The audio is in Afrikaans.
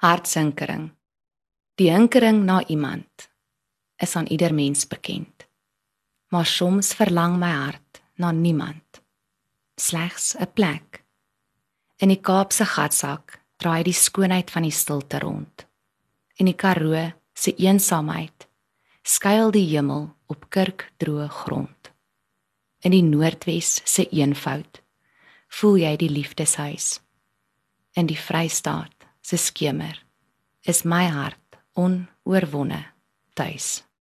Hartsinkering. Die hinkering na iemand is aan ieder mens bekend. Maar soms verlang my hart na niemand. Slegs 'n plek. In die Kaapse gatsak draai die skoonheid van die stilte rond. In die Karoo se eensaamheid skuil die hemel op kirkdroë grond. In die Noordwes se eenvoud voel jy die liefdeshuis. In die Vrystaat se skemer is my hart onoorwonne tuis.